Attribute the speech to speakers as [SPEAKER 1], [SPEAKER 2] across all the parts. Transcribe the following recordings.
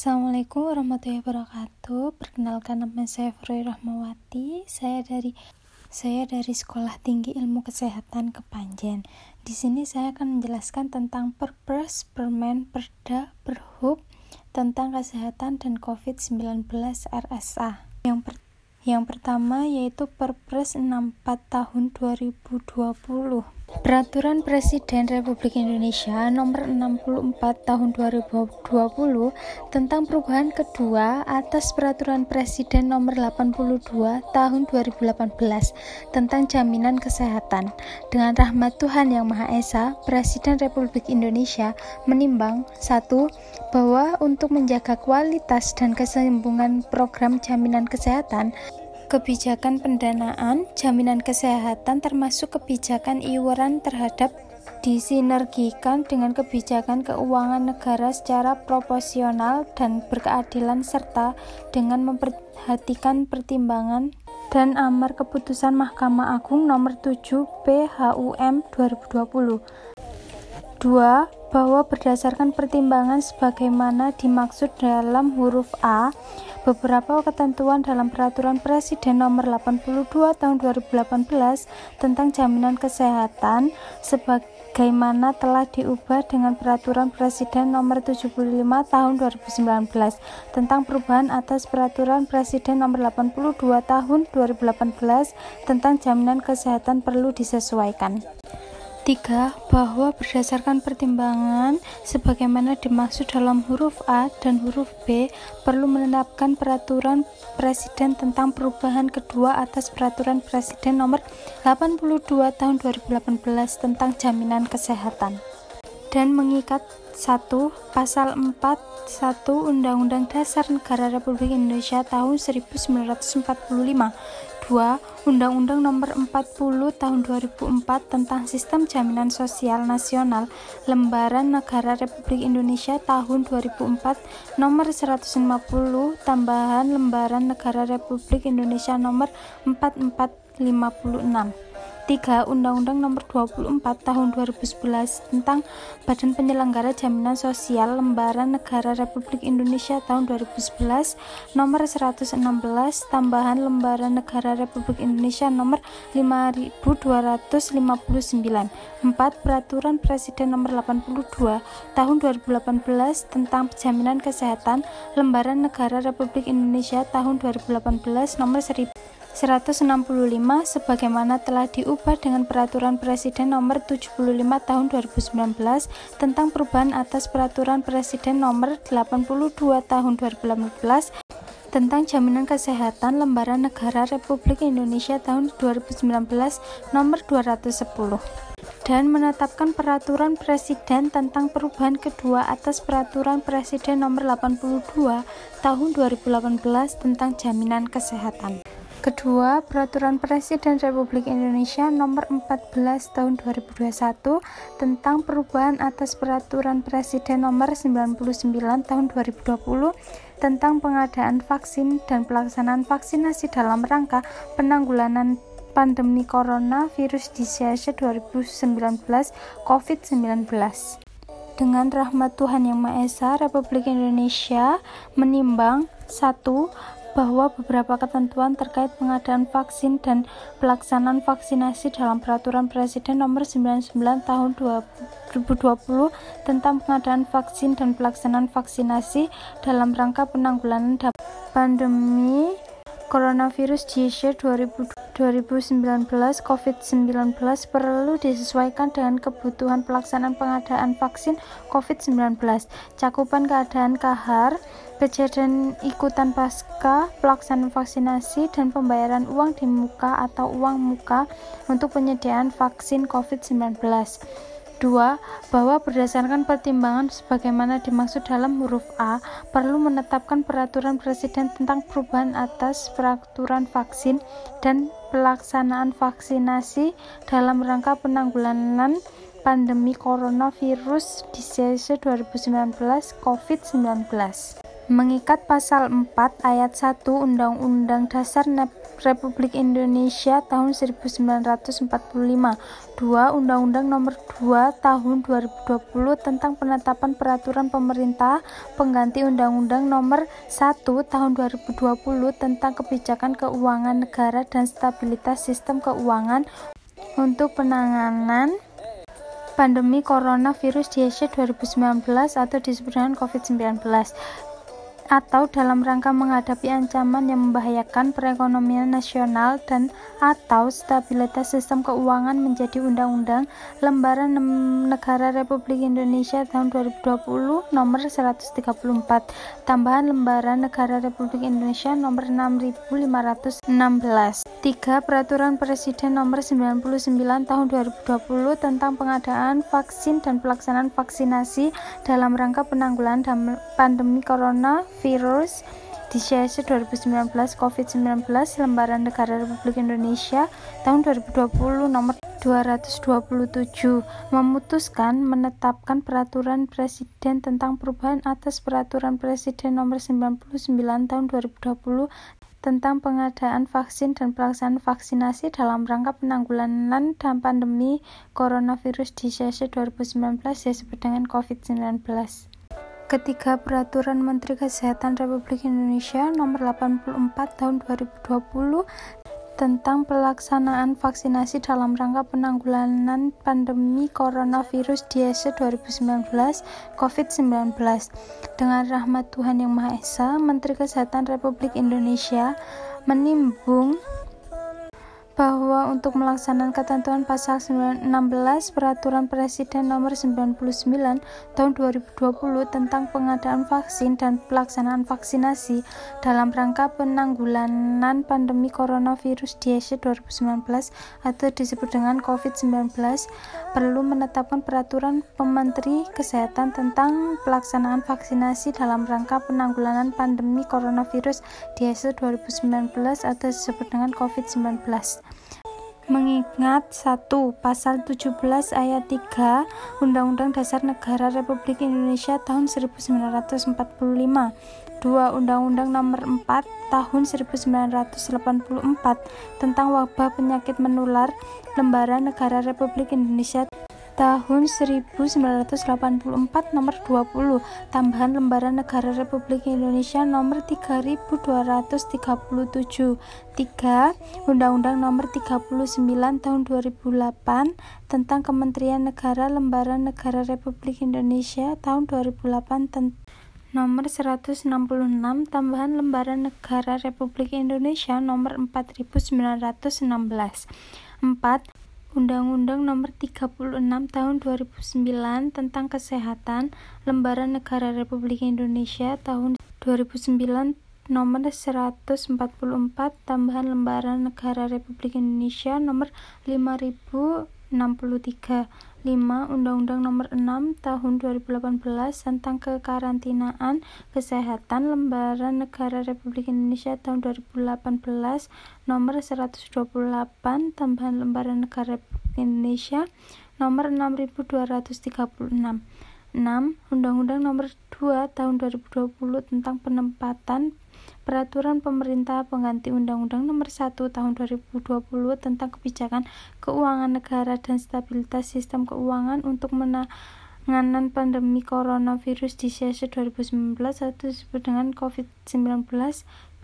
[SPEAKER 1] Assalamualaikum warahmatullahi wabarakatuh. Perkenalkan nama saya Froy Rahmawati. Saya dari saya dari Sekolah Tinggi Ilmu Kesehatan Kepanjen. Di sini saya akan menjelaskan tentang Perpres, Permen, Perda, Perhub tentang kesehatan dan COVID-19 RSA. Yang per yang pertama yaitu Perpres 64 tahun 2020. Peraturan Presiden Republik Indonesia Nomor 64 Tahun 2020 tentang perubahan kedua atas Peraturan Presiden Nomor 82 Tahun 2018 tentang jaminan kesehatan. Dengan rahmat Tuhan Yang Maha Esa, Presiden Republik Indonesia menimbang satu bahwa untuk menjaga kualitas dan kesembungan program jaminan kesehatan kebijakan pendanaan, jaminan kesehatan termasuk kebijakan iuran terhadap disinergikan dengan kebijakan keuangan negara secara proporsional dan berkeadilan serta dengan memperhatikan pertimbangan dan amar keputusan Mahkamah Agung nomor 7 PHUM 2020. 2 bahwa berdasarkan pertimbangan sebagaimana dimaksud dalam huruf A, beberapa ketentuan dalam Peraturan Presiden Nomor 82 Tahun 2018 tentang jaminan kesehatan sebagaimana telah diubah dengan Peraturan Presiden Nomor 75 Tahun 2019 tentang perubahan atas Peraturan Presiden Nomor 82 Tahun 2018 tentang jaminan kesehatan perlu disesuaikan. 3. Bahwa berdasarkan pertimbangan sebagaimana dimaksud dalam huruf A dan huruf B perlu menetapkan peraturan presiden tentang perubahan kedua atas peraturan presiden nomor 82 tahun 2018 tentang jaminan kesehatan dan mengikat 1. Pasal 4 1 Undang-Undang Dasar Negara Republik Indonesia tahun 1945 2. Undang-Undang Nomor 40 Tahun 2004 tentang Sistem Jaminan Sosial Nasional Lembaran Negara Republik Indonesia tahun 2004 Nomor 150 Tambahan Lembaran Negara Republik Indonesia Nomor 4456 3. Undang-Undang Nomor 24 Tahun 2011 tentang Badan Penyelenggara Jaminan Sosial Lembaran Negara Republik Indonesia tahun 2011 Nomor 116 Tambahan Lembaran Negara Republik Indonesia Nomor 5259 4. Peraturan Presiden Nomor 82 Tahun 2018 tentang Jaminan Kesehatan Lembaran Negara Republik Indonesia tahun 2018 Nomor 1000 165 sebagaimana telah diubah dengan Peraturan Presiden Nomor 75 Tahun 2019 tentang perubahan atas Peraturan Presiden Nomor 82 Tahun 2018 tentang jaminan kesehatan lembaran negara Republik Indonesia tahun 2019 nomor 210 dan menetapkan peraturan presiden tentang perubahan kedua atas peraturan presiden nomor 82 tahun 2018 tentang jaminan kesehatan. Kedua, Peraturan Presiden Republik Indonesia Nomor 14 Tahun 2021 tentang perubahan atas Peraturan Presiden Nomor 99 Tahun 2020 tentang pengadaan vaksin dan pelaksanaan vaksinasi dalam rangka penanggulangan pandemi Corona Virus Disease 2019 COVID-19 dengan rahmat Tuhan Yang Maha Esa, Republik Indonesia menimbang satu bahwa beberapa ketentuan terkait pengadaan vaksin dan pelaksanaan vaksinasi dalam Peraturan Presiden Nomor 99 Tahun 2020 tentang pengadaan vaksin dan pelaksanaan vaksinasi dalam rangka penanggulangan pandemi coronavirus disease 2019 COVID-19 perlu disesuaikan dengan kebutuhan pelaksanaan pengadaan vaksin COVID-19, cakupan keadaan kahar, kejadian ikutan pasca, pelaksanaan vaksinasi, dan pembayaran uang di muka atau uang muka untuk penyediaan vaksin COVID-19. 2. Bahwa berdasarkan pertimbangan sebagaimana dimaksud dalam huruf A, perlu menetapkan peraturan presiden tentang perubahan atas peraturan vaksin dan pelaksanaan vaksinasi dalam rangka penanggulangan pandemi coronavirus disease 2019 COVID-19 mengikat pasal 4 ayat 1 Undang-Undang Dasar Republik Indonesia tahun 1945 2. Undang-Undang Nomor 2 Tahun 2020 tentang penetapan peraturan pemerintah pengganti Undang-Undang Nomor 1 Tahun 2020 tentang kebijakan keuangan negara dan stabilitas sistem keuangan untuk penanganan pandemi coronavirus di Asia 2019 atau disebut dengan COVID-19 atau dalam rangka menghadapi ancaman yang membahayakan perekonomian nasional dan atau stabilitas sistem keuangan menjadi Undang-Undang Lembaran Negara Republik Indonesia tahun 2020 nomor 134 tambahan Lembaran Negara Republik Indonesia nomor 6516 3. Peraturan Presiden nomor 99 tahun 2020 tentang pengadaan vaksin dan pelaksanaan vaksinasi dalam rangka penanggulangan pandemi corona virus di CSC 2019 COVID-19 Lembaran Negara Republik Indonesia tahun 2020 nomor 227 memutuskan menetapkan peraturan presiden tentang perubahan atas peraturan presiden nomor 99 tahun 2020 tentang pengadaan vaksin dan pelaksanaan vaksinasi dalam rangka penanggulangan dan pandemi coronavirus di CSC 2019 disebut dengan COVID-19. Ketiga Peraturan Menteri Kesehatan Republik Indonesia Nomor 84 Tahun 2020 tentang pelaksanaan vaksinasi dalam rangka penanggulangan pandemi coronavirus Asia 2019 COVID-19. Dengan rahmat Tuhan Yang Maha Esa, Menteri Kesehatan Republik Indonesia menimbung bahwa untuk melaksanakan ketentuan pasal 16 Peraturan Presiden Nomor 99 Tahun 2020 tentang pengadaan vaksin dan pelaksanaan vaksinasi dalam rangka penanggulangan pandemi coronavirus di Asia 2019 atau disebut dengan COVID-19 perlu menetapkan peraturan Pementeri Kesehatan tentang pelaksanaan vaksinasi dalam rangka penanggulangan pandemi coronavirus di Asia 2019 atau disebut dengan COVID-19 mengingat 1. Pasal 17 ayat 3 Undang-Undang Dasar Negara Republik Indonesia tahun 1945 2. Undang-Undang Nomor 4 tahun 1984 tentang wabah penyakit menular Lembaran Negara Republik Indonesia tahun 1984 nomor 20 tambahan lembaran negara Republik Indonesia nomor 3237 3 Undang-Undang nomor 39 tahun 2008 tentang Kementerian Negara Lembaran Negara Republik Indonesia tahun 2008 nomor 166 tambahan lembaran negara Republik Indonesia nomor 4916 4 Undang-Undang Nomor 36 Tahun 2009 tentang Kesehatan Lembaran Negara Republik Indonesia tahun 2009 Nomor 144 Tambahan Lembaran Negara Republik Indonesia Nomor 5063 5. Undang-Undang Nomor 6 Tahun 2018 tentang Kekarantinaan Kesehatan Lembaran Negara Republik Indonesia tahun 2018 Nomor 128 Tambahan Lembaran Negara Republik Indonesia Nomor 6236 6. Undang-Undang Nomor 2 Tahun 2020 tentang Penempatan Peraturan Pemerintah Pengganti Undang-Undang Nomor 1 Tahun 2020 tentang Kebijakan Keuangan Negara dan Stabilitas Sistem Keuangan untuk menanganan pandemi coronavirus di sesi 2019 atau disebut dengan COVID-19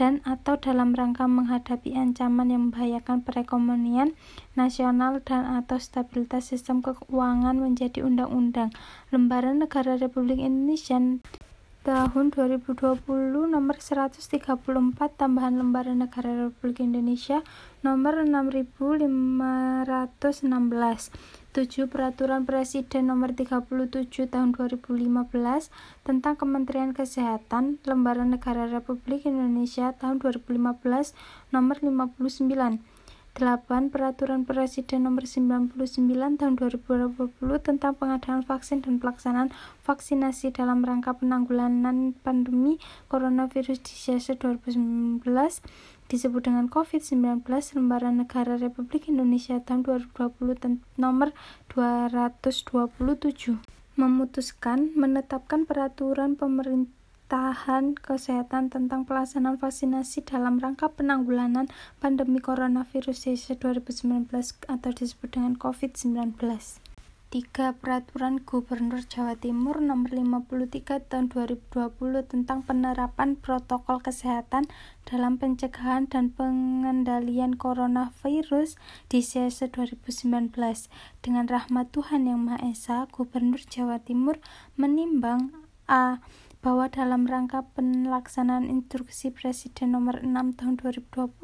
[SPEAKER 1] dan atau dalam rangka menghadapi ancaman yang membahayakan perekonomian nasional dan atau stabilitas sistem keuangan menjadi undang-undang. Lembaran Negara Republik Indonesia tahun 2020 nomor 134 tambahan lembaran negara Republik Indonesia nomor 6516 7 Peraturan Presiden nomor 37 tahun 2015 tentang Kementerian Kesehatan Lembaran Negara Republik Indonesia tahun 2015 nomor 59 8. Peraturan Presiden Nomor 99 Tahun 2020 tentang pengadaan vaksin dan pelaksanaan vaksinasi dalam rangka penanggulangan pandemi coronavirus di CSE 2019 disebut dengan COVID-19 Lembaran Negara Republik Indonesia tahun 2020 nomor 227 memutuskan menetapkan peraturan pemerintah Pemerintahan Kesehatan tentang pelaksanaan vaksinasi dalam rangka penanggulangan pandemi coronavirus (CC 2019) atau disebut dengan COVID-19. 3. Peraturan Gubernur Jawa Timur Nomor 53 Tahun 2020 tentang penerapan protokol kesehatan dalam pencegahan dan pengendalian coronavirus di CC 2019. Dengan rahmat Tuhan Yang Maha Esa, Gubernur Jawa Timur menimbang A bahwa dalam rangka pelaksanaan instruksi Presiden nomor 6 tahun 2020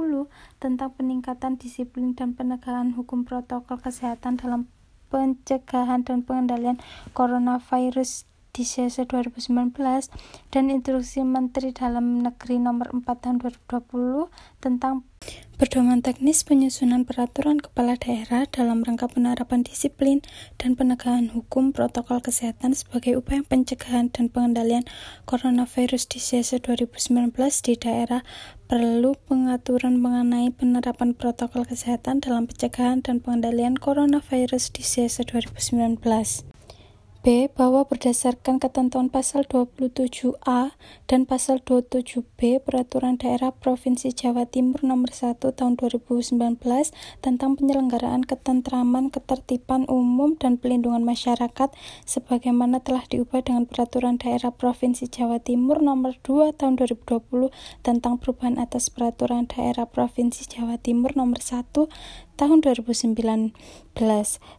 [SPEAKER 1] tentang peningkatan disiplin dan penegakan hukum protokol kesehatan dalam pencegahan dan pengendalian coronavirus di CC 2019 dan Instruksi Menteri Dalam Negeri Nomor 4 Tahun 2020 tentang pedoman teknis penyusunan peraturan kepala daerah dalam rangka penerapan disiplin dan penegakan hukum protokol kesehatan sebagai upaya pencegahan dan pengendalian coronavirus di CC 2019 di daerah perlu pengaturan mengenai penerapan protokol kesehatan dalam pencegahan dan pengendalian coronavirus di CC 2019. B. Bahwa berdasarkan ketentuan pasal 27A dan pasal 27B Peraturan Daerah Provinsi Jawa Timur Nomor 1 Tahun 2019 tentang penyelenggaraan ketentraman, ketertiban umum dan pelindungan masyarakat sebagaimana telah diubah dengan Peraturan Daerah Provinsi Jawa Timur Nomor 2 Tahun 2020 tentang perubahan atas Peraturan Daerah Provinsi Jawa Timur Nomor 1 tahun 2019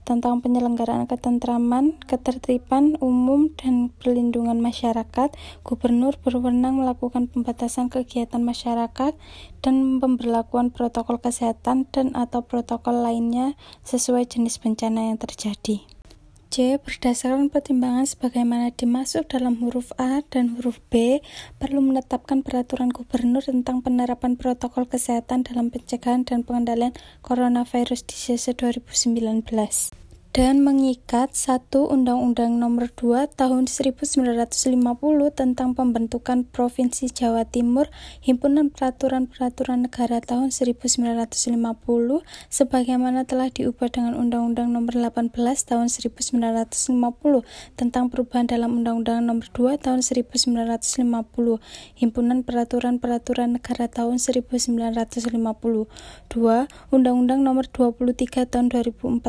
[SPEAKER 1] tentang penyelenggaraan ketentraman, ketertiban umum, dan perlindungan masyarakat, Gubernur berwenang melakukan pembatasan kegiatan masyarakat dan pemberlakuan protokol kesehatan dan atau protokol lainnya sesuai jenis bencana yang terjadi. C. Berdasarkan pertimbangan sebagaimana dimaksud dalam huruf A dan huruf B, perlu menetapkan peraturan gubernur tentang penerapan protokol kesehatan dalam pencegahan dan pengendalian coronavirus di CC 2019 dan mengikat satu Undang-Undang Nomor 2 Tahun 1950 tentang pembentukan Provinsi Jawa Timur Himpunan Peraturan-Peraturan Negara tahun 1950 sebagaimana telah diubah dengan Undang-Undang Nomor 18 Tahun 1950 tentang perubahan dalam Undang-Undang Nomor 2 Tahun 1950 Himpunan Peraturan-Peraturan Negara tahun 1950 2. Undang-Undang Nomor 23 Tahun 2014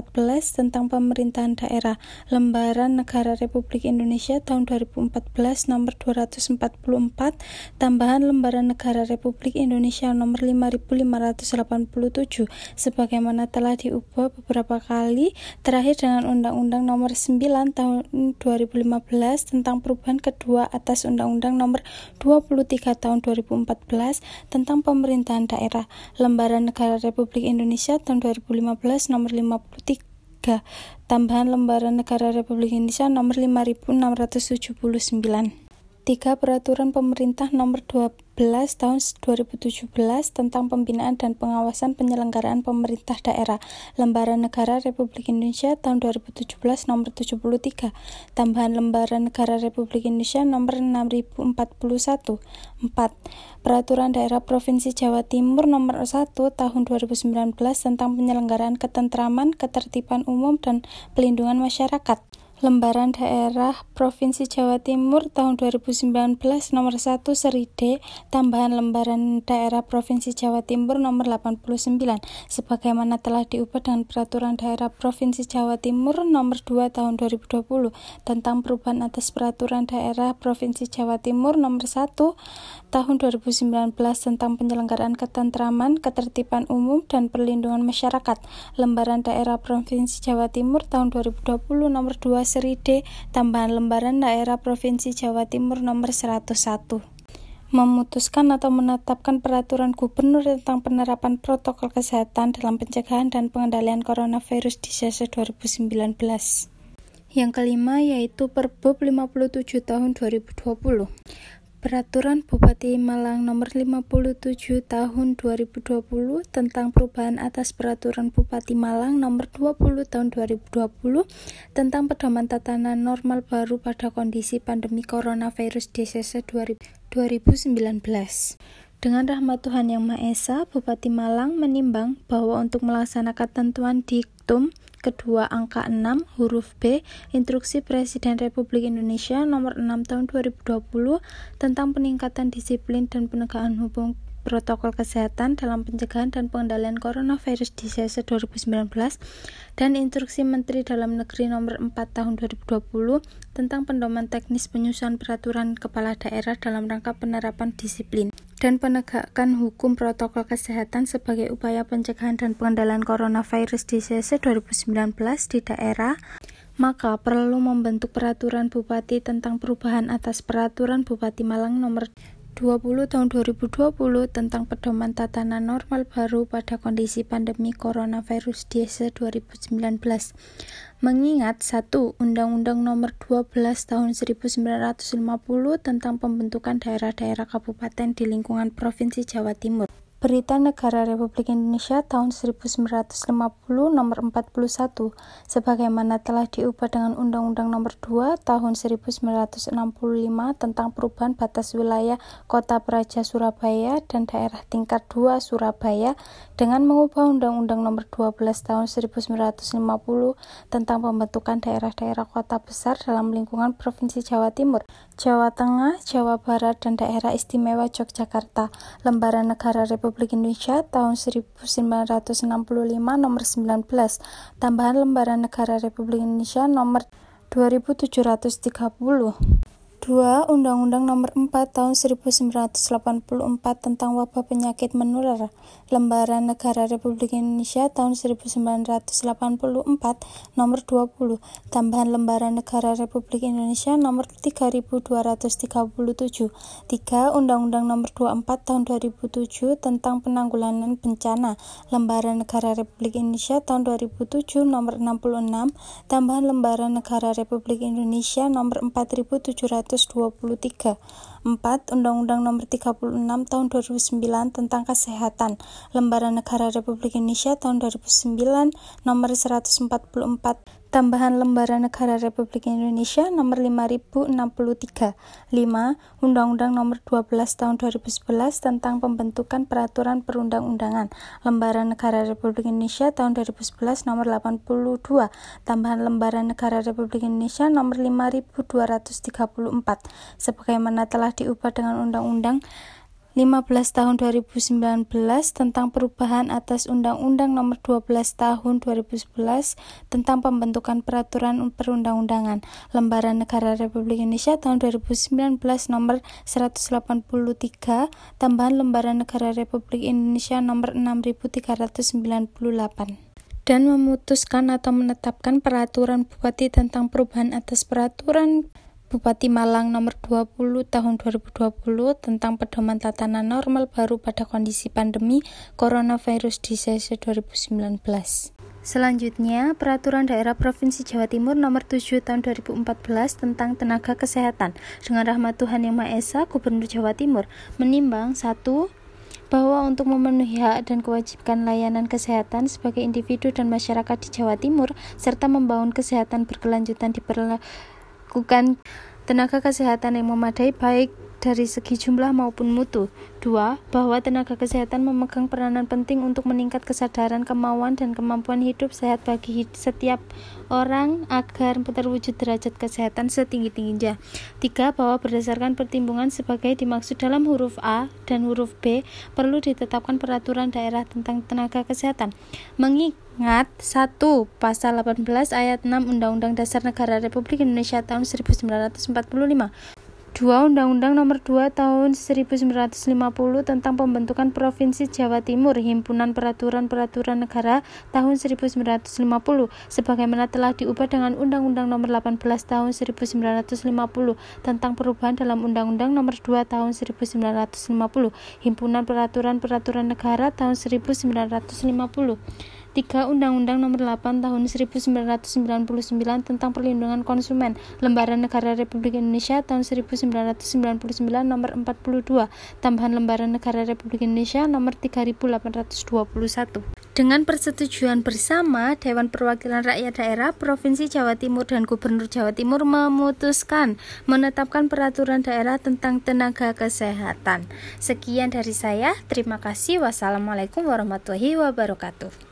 [SPEAKER 1] tentang Pemerintahan Daerah Lembaran Negara Republik Indonesia tahun 2014 nomor 244 tambahan Lembaran Negara Republik Indonesia nomor 5587 sebagaimana telah diubah beberapa kali terakhir dengan Undang-Undang nomor 9 tahun 2015 tentang perubahan kedua atas Undang-Undang nomor 23 tahun 2014 tentang pemerintahan daerah Lembaran Negara Republik Indonesia tahun 2015 nomor 53 Tambahan Lembaran Negara Republik Indonesia Nomor 5679. 3. Peraturan Pemerintah Nomor 12 tahun 2017 tentang pembinaan dan pengawasan penyelenggaraan pemerintah daerah Lembaran Negara Republik Indonesia tahun 2017 nomor 73 tambahan Lembaran Negara Republik Indonesia nomor 6041 4 Peraturan Daerah Provinsi Jawa Timur nomor 1 tahun 2019 tentang penyelenggaraan ketentraman, ketertiban umum dan pelindungan masyarakat Lembaran Daerah Provinsi Jawa Timur tahun 2019 nomor 1 seri D tambahan Lembaran Daerah Provinsi Jawa Timur nomor 89 sebagaimana telah diubah dengan Peraturan Daerah Provinsi Jawa Timur nomor 2 tahun 2020 tentang perubahan atas Peraturan Daerah Provinsi Jawa Timur nomor 1 tahun 2019 tentang penyelenggaraan ketentraman, ketertiban umum dan perlindungan masyarakat. Lembaran Daerah Provinsi Jawa Timur tahun 2020 nomor 2 seri D tambahan lembaran daerah Provinsi Jawa Timur nomor 101 memutuskan atau menetapkan peraturan gubernur tentang penerapan protokol kesehatan dalam pencegahan dan pengendalian coronavirus di sesi 2019. Yang kelima yaitu Perbup 57 tahun 2020. Peraturan Bupati Malang Nomor 57 Tahun 2020 tentang perubahan atas Peraturan Bupati Malang Nomor 20 Tahun 2020 tentang pedoman tatanan normal baru pada kondisi pandemi coronavirus DCC 2019. Dengan rahmat Tuhan Yang Maha Esa, Bupati Malang menimbang bahwa untuk melaksanakan tentuan diktum kedua angka 6 huruf B Instruksi Presiden Republik Indonesia nomor 6 tahun 2020 tentang peningkatan disiplin dan penegakan hukum protokol kesehatan dalam pencegahan dan pengendalian coronavirus di CC 2019 dan Instruksi Menteri Dalam Negeri Nomor 4 Tahun 2020 tentang pendoman teknis penyusunan peraturan kepala daerah dalam rangka penerapan disiplin dan penegakan hukum protokol kesehatan sebagai upaya pencegahan dan pengendalian coronavirus di CC 2019 di daerah maka perlu membentuk peraturan bupati tentang perubahan atas peraturan Bupati Malang nomor 20 tahun 2020 tentang pedoman tatanan normal baru pada kondisi pandemi coronavirus DC 2019. Mengingat satu Undang-Undang Nomor 12 Tahun 1950 tentang pembentukan daerah-daerah kabupaten di lingkungan Provinsi Jawa Timur. Berita Negara Republik Indonesia tahun 1950 nomor 41 sebagaimana telah diubah dengan Undang-Undang nomor 2 tahun 1965 tentang perubahan batas wilayah Kota Praja Surabaya dan daerah tingkat 2 Surabaya dengan mengubah Undang-Undang nomor 12 tahun 1950 tentang pembentukan daerah-daerah kota besar dalam lingkungan Provinsi Jawa Timur, Jawa Tengah, Jawa Barat dan daerah istimewa Yogyakarta. Lembaran Negara Republik Republik Indonesia tahun 1965 nomor 19, tambahan lembaran negara Republik Indonesia nomor 2730. 2. Undang-Undang Nomor 4 Tahun 1984 tentang Wabah Penyakit Menular, Lembaran Negara Republik Indonesia tahun 1984 Nomor 20, tambahan Lembaran Negara Republik Indonesia Nomor 3237. 3. Undang-Undang Nomor 24 Tahun 2007 tentang Penanggulangan Bencana, Lembaran Negara Republik Indonesia tahun 2007 Nomor 66, tambahan Lembaran Negara Republik Indonesia Nomor 4700 1923. 4. Undang-Undang Nomor 36 Tahun 2009 tentang Kesehatan. Lembaran Negara Republik Indonesia tahun 2009 Nomor 144 Tambahan Lembaran Negara Republik Indonesia Nomor 5063 5. Undang-Undang Nomor 12 Tahun 2011 tentang Pembentukan Peraturan Perundang-undangan Lembaran Negara Republik Indonesia tahun 2011 Nomor 82 Tambahan Lembaran Negara Republik Indonesia Nomor 5234 sebagaimana telah diubah dengan Undang-Undang 15 tahun 2019 tentang perubahan atas Undang-Undang Nomor 12 tahun 2011 tentang pembentukan peraturan perundang-undangan. Lembaran Negara Republik Indonesia tahun 2019 Nomor 183 tambahan Lembaran Negara Republik Indonesia Nomor 6398 dan memutuskan atau menetapkan peraturan bupati tentang perubahan atas peraturan Bupati Malang nomor 20 tahun 2020 tentang pedoman tatanan normal baru pada kondisi pandemi coronavirus di sesi 2019. Selanjutnya, Peraturan Daerah Provinsi Jawa Timur Nomor 7 Tahun 2014 tentang Tenaga Kesehatan. Dengan rahmat Tuhan Yang Maha Esa, Gubernur Jawa Timur menimbang satu bahwa untuk memenuhi hak dan kewajiban layanan kesehatan sebagai individu dan masyarakat di Jawa Timur serta membangun kesehatan berkelanjutan diperlakukan melakukan tenaga kesehatan yang memadai baik dari segi jumlah maupun mutu. Dua, bahwa tenaga kesehatan memegang peranan penting untuk meningkat kesadaran, kemauan, dan kemampuan hidup sehat bagi setiap orang agar terwujud derajat kesehatan setinggi-tingginya. Tiga, bahwa berdasarkan pertimbangan sebagai dimaksud dalam huruf A dan huruf B, perlu ditetapkan peraturan daerah tentang tenaga kesehatan. Mengingat satu Pasal 18 ayat 6 Undang-Undang Dasar Negara Republik Indonesia tahun 1945 2. Undang-Undang Nomor 2 Tahun 1950 tentang Pembentukan Provinsi Jawa Timur Himpunan Peraturan-Peraturan Negara tahun 1950 sebagaimana telah diubah dengan Undang-Undang Nomor 18 Tahun 1950 tentang perubahan dalam Undang-Undang Nomor 2 Tahun 1950 Himpunan Peraturan-Peraturan Negara tahun 1950 3. Undang-Undang Nomor 8 Tahun 1999 tentang Perlindungan Konsumen, Lembaran Negara Republik Indonesia tahun 1999 Nomor 42, tambahan Lembaran Negara Republik Indonesia Nomor 3821. Dengan persetujuan bersama, Dewan Perwakilan Rakyat Daerah Provinsi Jawa Timur dan Gubernur Jawa Timur memutuskan menetapkan peraturan daerah tentang tenaga kesehatan. Sekian dari saya, terima kasih. Wassalamualaikum warahmatullahi wabarakatuh.